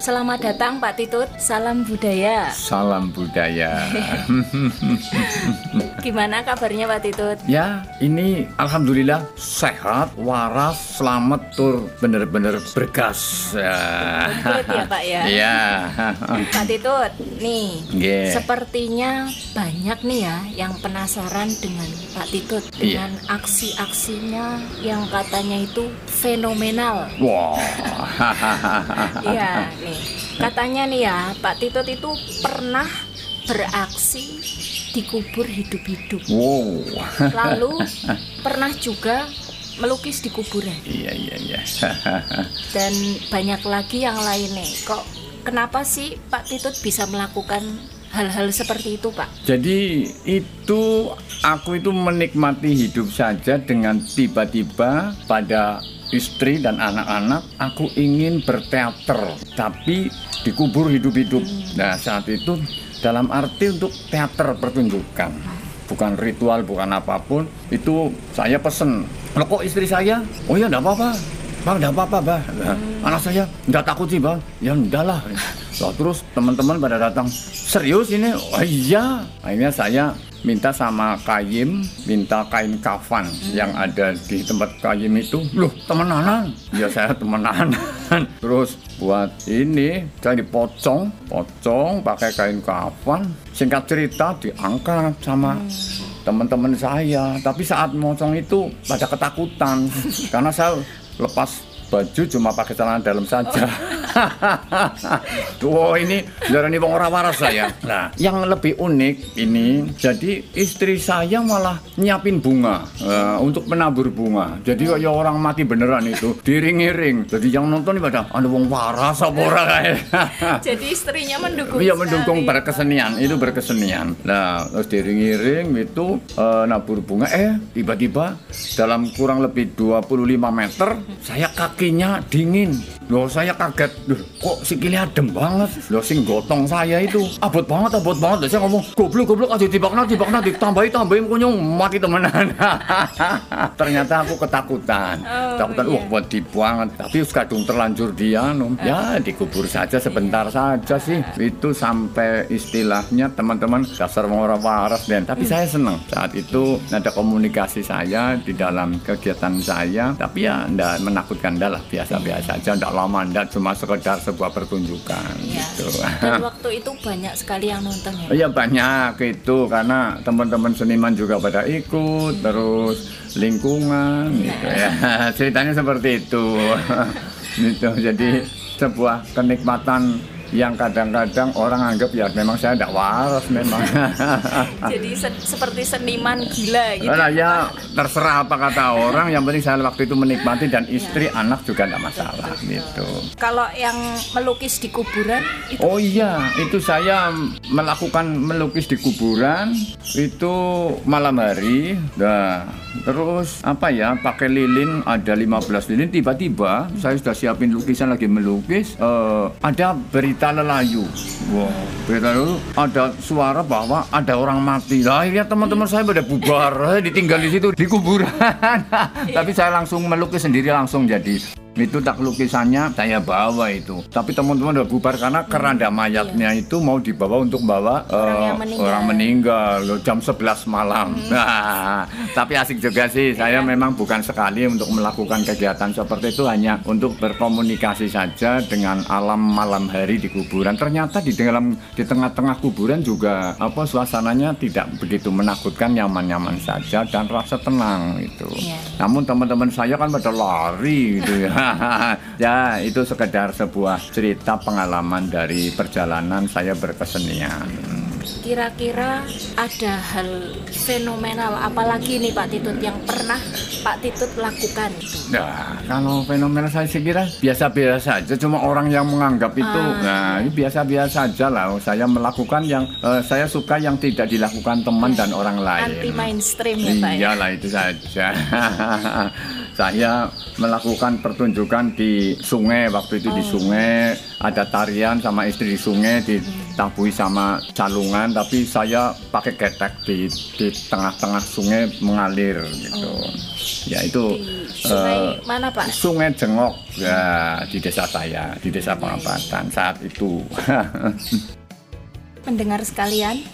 Selamat datang Pak Titut, salam budaya. Salam budaya. Gimana kabarnya Pak Titut? ya, ini alhamdulillah sehat, waras, selamat tur bener-bener bergas. Ya. Good ya Pak ya. Iya. Pak Titut, nih Nggih. sepertinya banyak nih ya yang penasaran dengan Pak Titut Iya. dengan aksi-aksinya yang katanya itu fenomenal. Wah. Iya, nih katanya nih ya Pak Titut itu pernah beraksi dikubur hidup-hidup. Wow. Lalu pernah juga melukis di kuburan Iya, iya, iya. dan banyak lagi yang lainnya. Kok kenapa sih Pak Titut bisa melakukan hal-hal seperti itu, Pak? Jadi itu aku itu menikmati hidup saja dengan tiba-tiba pada istri dan anak-anak aku ingin berteater tapi dikubur hidup-hidup. Nah saat itu dalam arti untuk teater pertunjukan bukan ritual bukan apa pun itu saya pesen Loh kok istri saya oh ya enggak apa-apa Bang, enggak apa-apa, Bang. Nah, Anak saya enggak takut sih, Bang. Ya enggak lah. Lah, terus teman-teman pada datang, serius ini? Oh iya. Akhirnya saya minta sama Kayim, minta kain kafan yang ada di tempat Kayim itu. Loh, temenanan. Ya saya temenanan. terus buat ini saya dipocong, pocong pakai kain kafan. Singkat cerita diangkat sama teman-teman saya tapi saat mocong itu pada ketakutan karena saya lepas baju cuma pakai celana dalam saja. Wow ini darani wong ora waras saya. Nah, yang lebih unik ini jadi istri saya malah nyiapin bunga eh, untuk menabur bunga. Jadi kayak orang mati beneran itu diring-iring. Jadi yang nonton ini pada ada wong waras apa ora kae. Jadi istrinya mendukung. Iya mendukung berkesenian itu berkesenian. Nah terus diring-iring itu eh, nabur bunga eh tiba-tiba dalam kurang lebih 25 meter saya kakinya dingin. Loh saya kaget. Duh, kok sikilnya adem banget. Loh sing gotong saya itu abot banget abot banget. Loh, saya ngomong goblok goblok aja tibakna tibakna ditambahi tambahi kunyung mati temenan. Ternyata aku ketakutan. Oh, Ketakutan iya. wah wedi banget. Tapi wis kadung terlanjur dia no. Ya dikubur saja sebentar saja sih. Itu sampai istilahnya teman-teman dasar wong ora waras dan tapi saya senang saat itu ada komunikasi saya di dalam kegiatan saya. Tapi ya ndak menakutkan ndak lah biasa-biasa aja ndak lama ndak cuma sekedar sebuah pertunjukan Ya. gitu. Dan waktu itu banyak sekali yang nonton ya. Iya banyak itu karena teman-teman seniman juga pada ikut terus lingkungan gitu ya ceritanya seperti itu gitu jadi sebuah kenikmatan yang kadang-kadang orang anggap ya memang saya tidak waras memang Jadi se- seperti seniman gila gitu. Nah, ya terserah apa kata orang yang penting saya waktu itu menikmati dan istri anak juga tidak masalah gitu Kalau yang melukis di kuburan itu Oh iya, itu saya melakukan melukis di kuburan itu malam hari. Nah, terus apa ya? Pakai lilin ada 15 lilin tiba-tiba saya sudah siapin lukisan lagi melukis eh, ada berita lelayu. Wow, berita lelayu ada suara bahwa ada orang mati. Lah, akhirnya teman-teman saya pada bubar, eh, ditinggal di situ di kuburan. Tapi saya langsung melukis sendiri langsung jadi itu tak lukisannya saya bawa itu. Tapi teman-teman udah bubar karena keranda mayatnya itu mau dibawa untuk bawa Orang yang meninggal. orang meninggal loh, jam 11 malam. Nah, tapi asik juga sih. Saya memang bukan sekali untuk melakukan kegiatan seperti itu hanya untuk berkomunikasi saja dengan alam malam hari di kuburan. Ternyata di dalam di tengah-tengah kuburan juga apa suasananya tidak begitu menakutkan nyaman-nyaman saja dan rasa tenang itu. Iya. namun teman-teman saya kan pada lari gitu ya. ya itu sekedar sebuah cerita pengalaman dari perjalanan saya berkesenian. kira-kira ada hal fenomenal apalagi nih Pak Titut yang pernah Pak Titut lakukan itu. Nah, kalau fenomena saya kira biasa-biasa saja, cuma orang yang menganggap itu, nah ini biasa-biasa saja lah. Saya melakukan yang eh, saya suka yang tidak dilakukan teman dan orang lain. Anti mainstream ya Pak ya. Iyalah itu saja. saya melakukan pertunjukan di sungai waktu itu di sungai ada tarian sama istri di sungai ditabui sama calungan tapi saya pakai ketek di di tengah-tengah sungai mengalir gitu. Ya itu Di sungai eh, mana Pak? Sungai Jengok ya di desa saya di desa Pengabatan saat itu. Pendengar sekalian,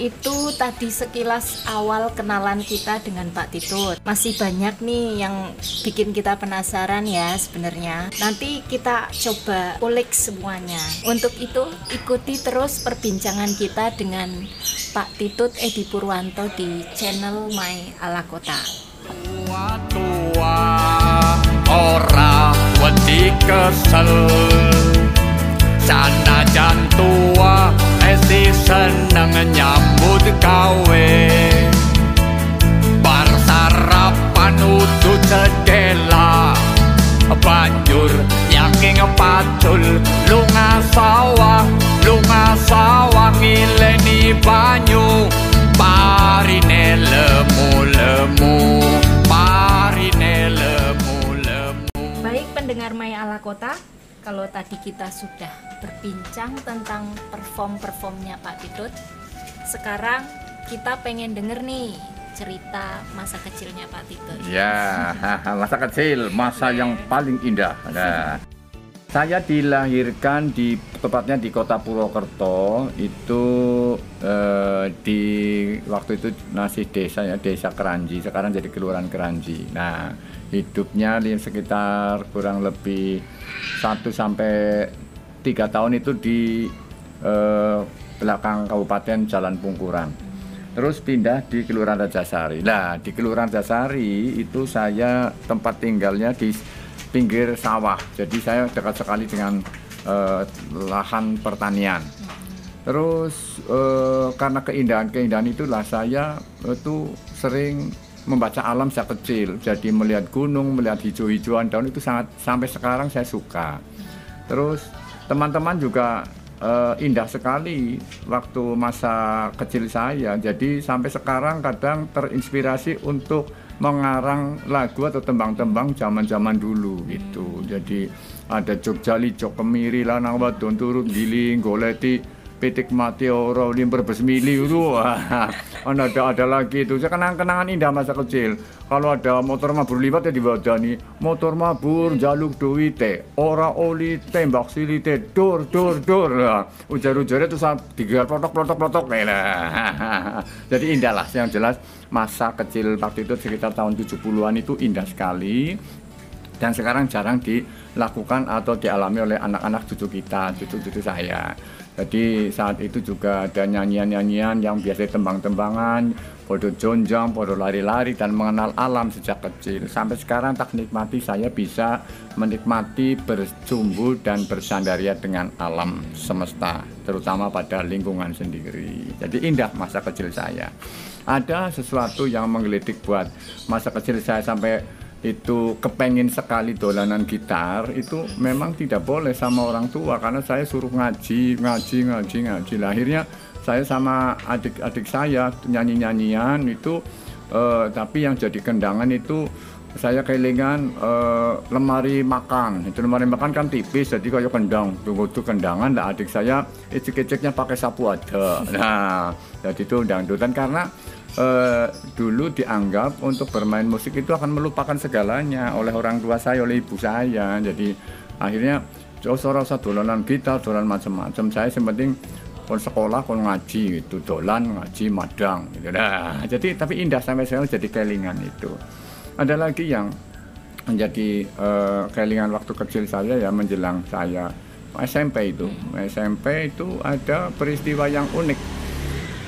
itu tadi sekilas awal kenalan kita dengan Pak Titut. Masih banyak nih yang bikin kita penasaran ya sebenarnya. Nanti kita coba ulik semuanya. Untuk itu, ikuti terus perbincangan kita dengan Pak Titut Edi Purwanto di channel My Ala Kota. tua ora wedi kesel sanajan tua esi seneng nyambut gawe. Bar sarapan udu cedela banjur yaking pacul lunga sawah lunga sawah ngileni banyu. Parine lemu lemu parine lemu lemu Baik pendengar Maya Ala Kota, kalau tadi kita sudah berbincang tentang perform-performnya Pak Titut, sekarang kita pengen denger nih cerita masa kecilnya Pak Titut. Ya, masa kecil, masa yang paling indah. Nah, saya dilahirkan di tepatnya di kota Purwokerto itu eh, di waktu itu masih desa ya desa Keranji sekarang jadi kelurahan Keranji. Nah hidupnya di sekitar kurang lebih 1 sampai tiga tahun itu di eh, belakang Kabupaten Jalan Pungkuran. Terus pindah di Kelurahan Rajasari. Nah, di Kelurahan Rajasari itu saya tempat tinggalnya di pinggir sawah. Jadi saya dekat sekali dengan eh, lahan pertanian. Terus eh, karena keindahan-keindahan itulah saya itu sering membaca alam sejak kecil. Jadi melihat gunung, melihat hijau-hijauan daun itu sangat sampai sekarang saya suka. Terus teman-teman juga eh, indah sekali waktu masa kecil saya. Jadi sampai sekarang kadang terinspirasi untuk mengarang lagu atau tembang-tembang zaman-zaman dulu gitu. Jadi ada Jogja Jok Kemiri Lanang Wadon Turut Giling Goleti Pitik mati ora limber besmili itu. Ada ada lagi itu. Saya kenang kenangan indah masa kecil. Kalau ada motor mabur liwat ya diwadani. Motor mabur jaluk duwite. Ora oli tembak silite. Dur dur dur. Nah, ujar-ujarnya itu plotok plotok plotok. Nah, jadi indah lah yang jelas masa kecil waktu itu sekitar tahun 70-an itu indah sekali. Dan sekarang jarang dilakukan atau dialami oleh anak-anak cucu kita, cucu-cucu saya. Jadi saat itu juga ada nyanyian-nyanyian yang biasa tembang-tembangan, podo jonjang, podo lari-lari dan mengenal alam sejak kecil. Sampai sekarang tak nikmati saya bisa menikmati berjumbu dan bersandaria dengan alam semesta, terutama pada lingkungan sendiri. Jadi indah masa kecil saya. Ada sesuatu yang menggelitik buat masa kecil saya sampai itu kepengin sekali dolanan gitar itu memang tidak boleh sama orang tua karena saya suruh ngaji ngaji ngaji ngaji. Lah akhirnya saya sama adik-adik saya nyanyi-nyanyian itu eh, tapi yang jadi kendangan itu saya kelingan eh, lemari makan. Itu lemari makan kan tipis jadi kayak kendang. Tunggu tuh kendangan lah adik saya ecek-eceknya pakai sapu ada nah jadi itu dangdutan karena eh, dulu dianggap untuk bermain musik itu akan melupakan segalanya oleh orang tua saya, oleh ibu saya. Jadi akhirnya jauh rasa dolanan gitar, dolan macam-macam. Saya yang penting kon sekolah, kon ngaji itu dolan, ngaji, madang gitu. Nah, jadi tapi indah sampai sekarang jadi kelingan itu. Ada lagi yang menjadi eh, kelingan waktu kecil saya ya menjelang saya SMP itu. SMP itu ada peristiwa yang unik.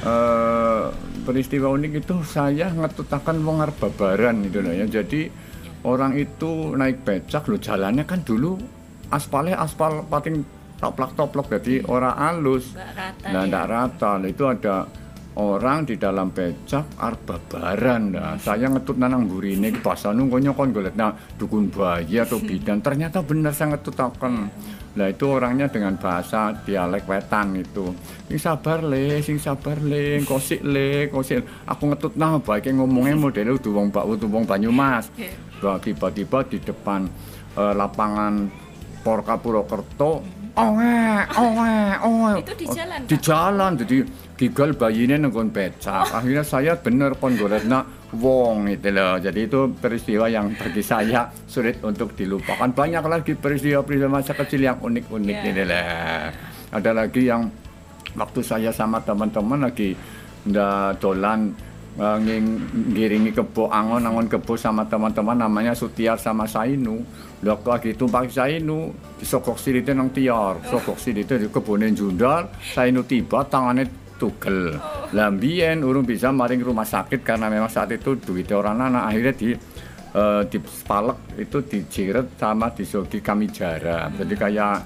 Eh, peristiwa unik itu saya ngetutakan wong arep babaran gitu loh ya. Jadi orang itu naik becak lo jalannya kan dulu aspalnya aspal pating toplak-toplok jadi orang halus. Nah, ya. nggak rata. Itu ada orang di dalam becak arep babaran. Nah, saya ngetut nanang burine pas anu konyo kon golet nah dukun bayi atau bidan. Ternyata benar saya ngetutaken. Lah itu orangnya dengan bahasa dialek wetan itu. Sing sabar le, sing sabar le, kosik le, kosik. Aku ngetut nah baik ngomongnya modelnya udah wong Pak udah wong Banyumas. tiba tiba-tiba di depan eh, lapangan Porka Purwokerto owe owe owe Itu di jalan, di jalan jadi gigal bayinya nenggon becak akhirnya saya bener kon golekna wong itu loh. Jadi itu peristiwa yang bagi saya sulit untuk dilupakan. Banyak lagi peristiwa-peristiwa masa kecil yang unik-unik Ya. ini lah ada lagi yang waktu saya sama teman-teman lagi ndak dolan eh, ngiringi kebo angon angon kebo sama teman-teman namanya Sutiar sama Sainu. Lah lagi tumpak Sainu sokok silite nang tiar. Sokok silite di kebone jundal Sainu tiba tangannya tugel lah mbiyen urung bisa maring rumah sakit karena memang saat itu duitnya orang anak akhirnya di eh, di Spalek itu dijiret sama disogi kami jarang jadi kayak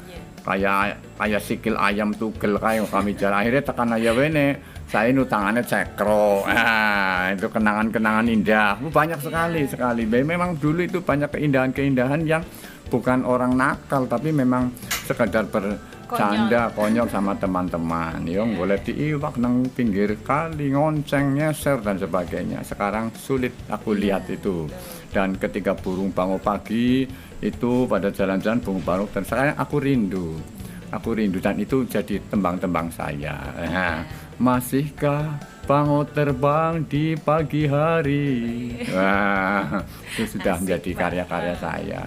kayak kayak sikil ayam tugel kayak kami jalan akhirnya tekan aja wene saya nu tangannya cekro ah itu kenangan-kenangan indah. Oh, banyak sekali sekali. Be- memang dulu itu banyak keindahan-keindahan yang bukan orang nakal tapi memang sekadar bercanda konyol. Sama teman-teman. Yang boleh diiwak nang pinggir kali ngonceng nyeser dan sebagainya. Sekarang sulit aku lihat itu. Dan ketika burung bangun pagi itu pada jalan-jalan burung bangun dan sekarang aku rindu. Aku rindu dan itu jadi tembang-tembang saya. Nah, masihkah bangun terbang di pagi hari? Wah itu sudah menjadi karya-karya saya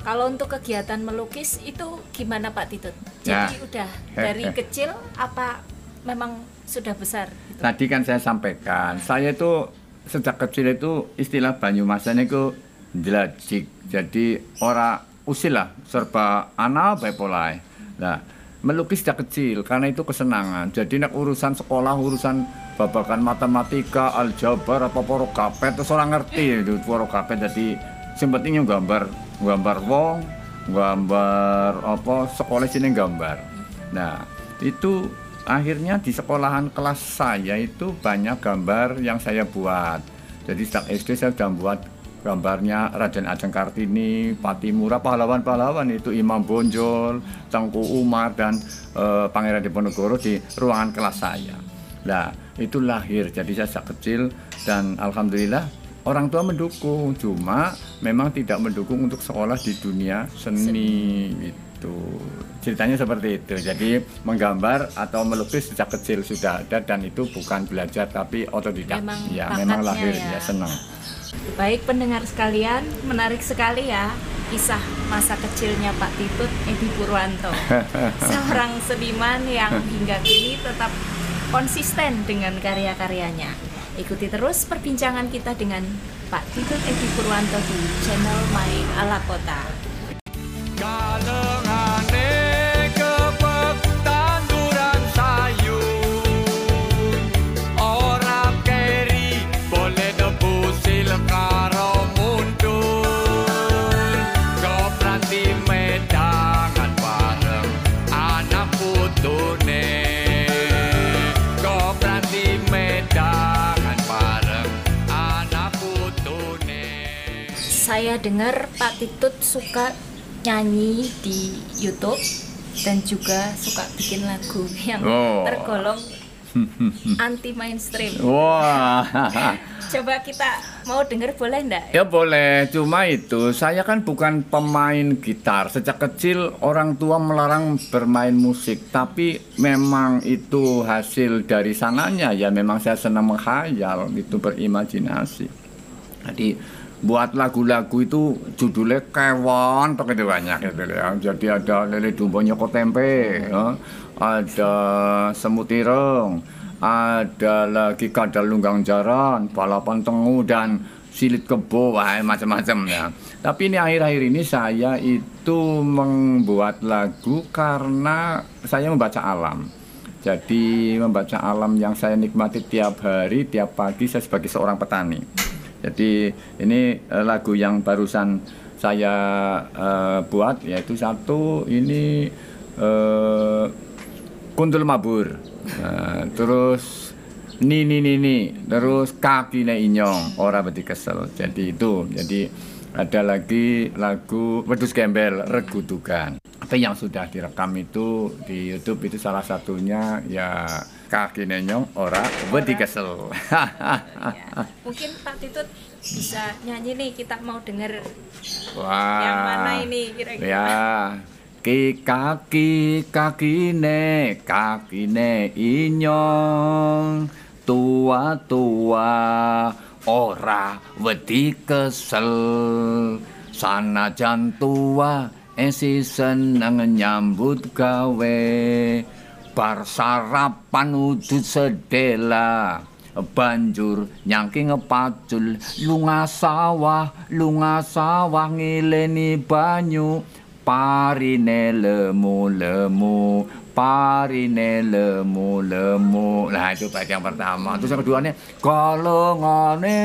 Kalau untuk kegiatan melukis itu gimana Pak Titut? Ya. Jadi udah dari kecil apa memang sudah besar? Gitu? Tadi kan saya sampaikan, saya itu sejak kecil itu istilah Banyumasan itu jelajik. Jadi ora usil lah, serba anak baik polai. Nah, melukis sejak kecil karena itu kesenangan. Jadi nak urusan sekolah, urusan babakan matematika, aljabar, apa poro kapet, terus orang ngerti itu poro kapet. Jadi yang gambar, gambar wong, gambar apa sekolah sini gambar. Nah, itu akhirnya di sekolahan kelas saya itu banyak gambar yang saya buat. Jadi sejak SD saya sudah buat gambarnya Raden Ajeng Kartini, Patimura, pahlawan-pahlawan itu Imam Bonjol, Tengku Umar dan eh, Pangeran Diponegoro di ruangan kelas saya. Nah, itu lahir. Jadi saya sejak kecil dan alhamdulillah orang tua mendukung, cuma memang tidak mendukung untuk sekolah di dunia seni gitu. Ceritanya seperti itu. Jadi menggambar atau melukis sejak kecil sudah ada dan itu bukan belajar tapi otodidak. Memang ya, memang lahir ya. ya, senang. Baik pendengar sekalian, menarik sekali ya kisah masa kecilnya Pak Titut Edi Purwanto. Seorang seniman yang hingga kini tetap konsisten dengan karya-karyanya. Ikuti terus perbincangan kita dengan Pak Titut Edi Purwanto di channel My Ala Kota. Saya dengar Pak Titut suka nyanyi di YouTube dan juga suka bikin lagu yang Oh. tergolong anti mainstream. Wah. Coba kita mau denger boleh enggak? Ya boleh, cuma itu saya kan bukan pemain gitar. Sejak kecil orang tua melarang bermain musik, tapi memang itu hasil dari sananya ya memang saya senang menghayal, itu berimajinasi. Jadi buat lagu-lagu itu judulnya kewan atau gitu banyak gitu ya. Jadi ada lele dumbo nyoko tempe, ya. ada semut ireng, ada lagi kadal lunggang jaran, balapan tengu dan silit kebo, macam-macam ya. Tapi ini akhir-akhir ini saya itu membuat lagu karena saya membaca alam. Jadi membaca alam yang saya nikmati tiap hari, tiap pagi saya sebagai seorang petani. Jadi ini eh, lagu yang barusan saya eh, buat yaitu satu ini eh, Kuntul Mabur. Nah, terus Nini Nini, terus kaki inyong, ora beti kesel. Jadi itu. Jadi ada lagi lagu Wedus Gembel Regu Tugan. Apa yang sudah direkam itu di YouTube itu salah satunya ya kaki nenyong ora wedi kesel. Ya. Mungkin Pak Titut bisa nyanyi nih kita mau denger Wah. yang mana ini kira-kira Ya. Ki kaki kakine kakine inyong tua tua ora wedi kesel sanajan tua esi seneng nyambut gawe bar sarapan udut sedela. Banjur nyangking ngepacul lunga sawah lunga sawah ngileni banyu. Parine lemu lemu parine lemu lemu nah itu bait yang pertama. Terus yang keduanya kalengane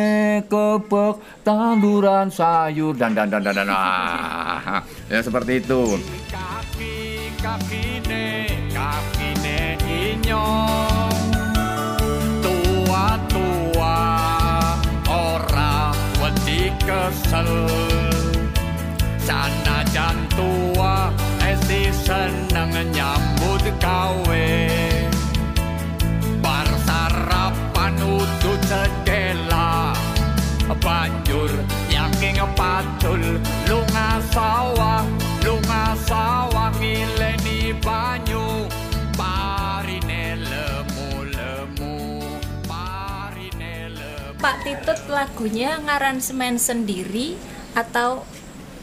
kebek tanduran sayur dan dan dan dan, dan. Ah, ya seperti itu kakine kakine inyong tua tua ora wedi kesel. Sanajan tua esi seneng nyambut gawe bar sarapan udut sedela banjur yaking patul. Lunga sawah lunga sawah Pak Titut lagunya ngaransemen sendiri atau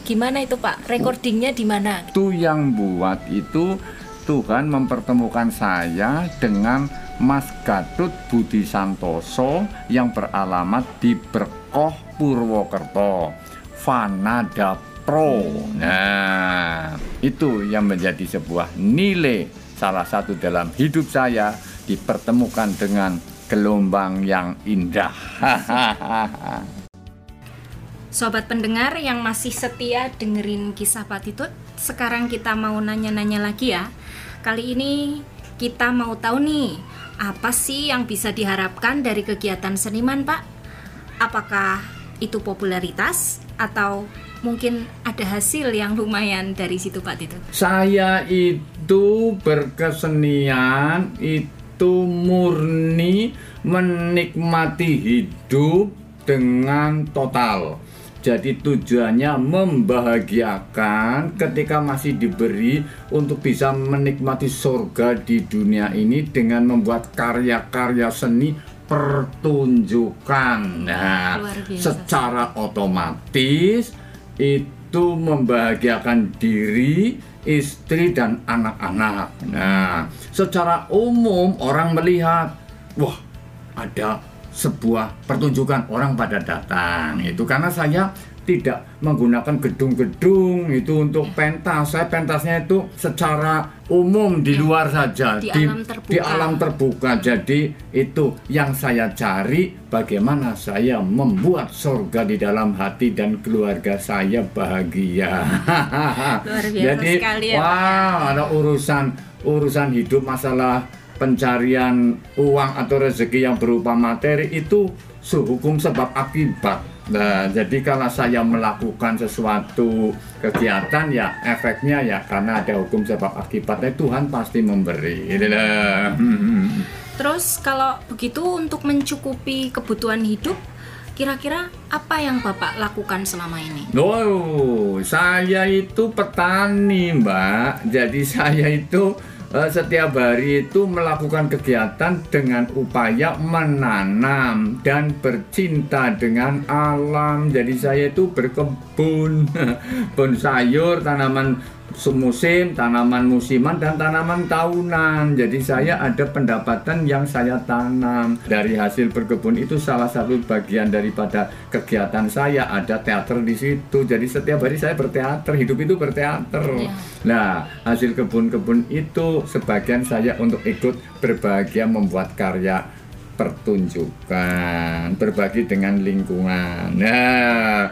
gimana itu Pak? Recordingnya di mana? Itu yang buat itu Tuhan mempertemukan saya dengan Mas Gatut Budi Santoso yang beralamat di Berkoh Purwokerto Vanada Pro nah itu yang menjadi sebuah nilai salah satu dalam hidup saya dipertemukan dengan gelombang yang indah Sobat pendengar yang masih setia dengerin kisah Pak Titut, sekarang kita mau nanya-nanya lagi ya. Kali ini kita mau tahu nih, apa sih yang bisa diharapkan dari kegiatan seniman Pak? Apakah itu popularitas atau mungkin ada hasil yang lumayan dari situ Pak Titut? Saya itu berkesenian itu murni menikmati hidup dengan total. Jadi tujuannya membahagiakan ketika masih diberi untuk bisa menikmati surga di dunia ini dengan membuat karya-karya seni pertunjukan. Nah, secara otomatis itu membahagiakan diri, istri dan anak-anak. Nah, secara umum orang melihat, wah, ada sebuah pertunjukan orang pada datang. Itu karena saya tidak menggunakan gedung-gedung itu untuk pentas. Saya pentasnya itu secara umum di luar saja di alam terbuka. di alam terbuka. Jadi itu yang saya cari bagaimana saya membuat surga di dalam hati dan keluarga saya bahagia. Luar biasa Jadi sekali ya, Pak, wah ada urusan urusan hidup masalah pencarian uang atau rezeki yang berupa materi itu sehukum sebab akibat. Nah, jadi kalau saya melakukan sesuatu kegiatan ya efeknya ya karena ada hukum sebab akibatnya Tuhan pasti memberi. Gitu. Terus kalau begitu untuk mencukupi kebutuhan hidup, kira-kira apa yang Bapak lakukan selama ini? Oh, saya itu petani, Mbak. Jadi saya itu setiap hari itu melakukan kegiatan dengan upaya menanam dan bercinta dengan alam. Jadi saya itu berkebun, kebun sayur, tanaman semusim, tanaman musiman dan tanaman tahunan. Jadi saya ada pendapatan yang saya tanam dari hasil berkebun itu salah satu bagian daripada kegiatan saya ada teater di situ. Jadi setiap hari saya berteater, hidup itu berteater. Ya. Nah, hasil kebun-kebun itu sebagian saya untuk ikut berbahagia membuat karya pertunjukan, berbagi dengan lingkungan. Nah,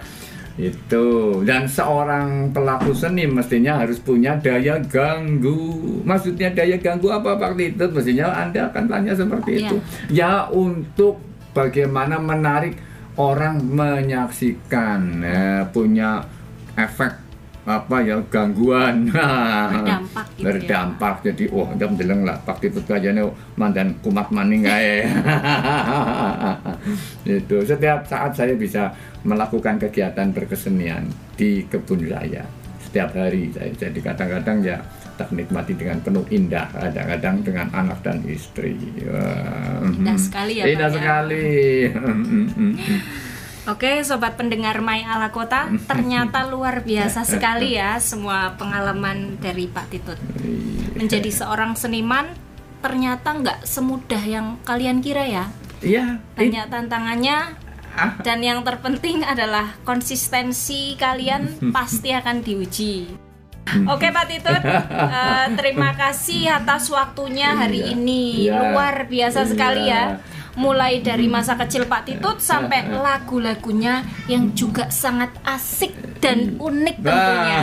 itu dan seorang pelaku seni mestinya harus punya daya ganggu. Maksudnya daya ganggu apa Pak Tito? Mestinya Anda akan tanya seperti itu. Ya untuk bagaimana menarik orang menyaksikan, Nah, punya efek apa ya gangguan Berdampak gitu ya. berdampak jadi oh udah mendeleng lah Pak Tito kayaknya mandan kumat maning kae itu setiap saat saya bisa melakukan kegiatan berkesenian di kebun raya setiap hari saya jadi kadang-kadang ya tak nikmati dengan penuh indah kadang-kadang dengan anak dan istri Wah, Indah sekali ya, indah Pak, ya. sekali Oke, sobat pendengar Mai Ala Kota, ternyata luar biasa sekali ya semua pengalaman dari Pak Titut. Menjadi seorang seniman ternyata nggak semudah yang kalian kira ya. iya Banyak tantangannya. dan yang terpenting adalah konsistensi kalian pasti akan diuji. Oke Pak Titut, eh, terima kasih atas waktunya hari Iya. ini Iya. luar biasa sekali Iya. ya. Mulai dari masa kecil Pak Titut sampai lagu-lagunya yang juga sangat asik dan unik tentunya.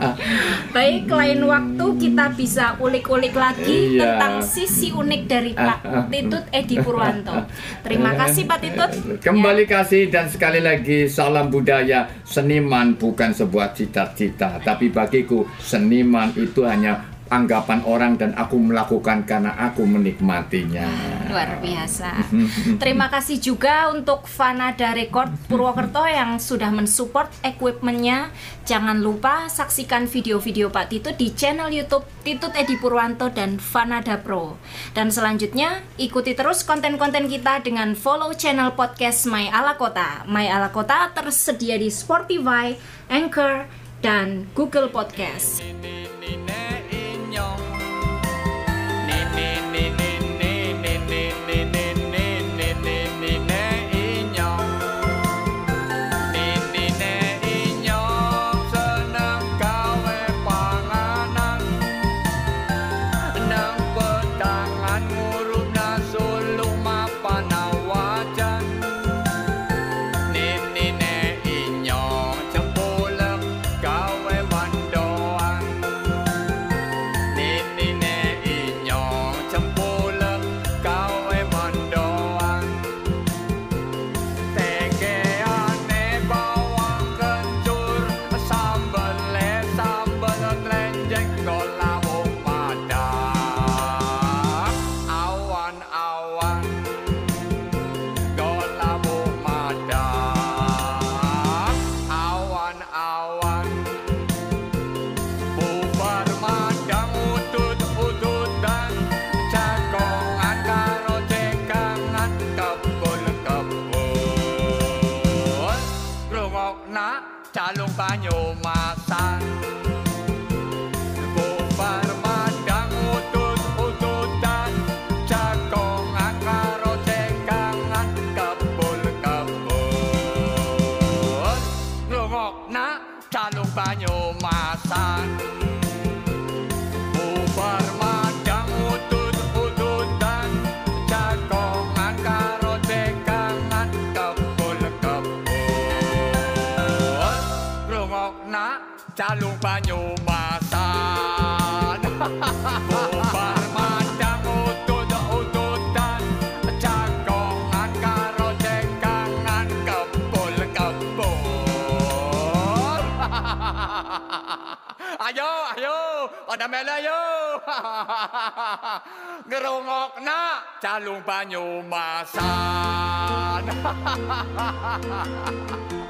Baik, lain waktu kita bisa ulik-ulik lagi Iya. tentang sisi unik dari Pak Titut Edi Purwanto. Terima kasih Pak Titut. Kembali kasih dan sekali lagi salam budaya seniman bukan sebuah cita-cita tapi bagiku seniman itu hanya anggapan orang dan aku melakukan karena aku menikmatinya. Luar biasa. Terima kasih juga untuk Vanada Record Purwokerto yang sudah mensupport equipmentnya. Jangan lupa saksikan video-video Pak Titut di channel YouTube Titut Edi Purwanto dan Vanada Pro. Dan selanjutnya ikuti terus konten-konten kita dengan follow channel podcast My Ala Kota. My Ala Kota tersedia di Spotify, Anchor, dan Google Podcast. baino mazan calung Banyumasan Bubar madang utut ututan. Jagongan karo cekangan kebul kebul Ayo, ayo, ada mele ayo. Ngerungokna calung Banyumasan Hahaha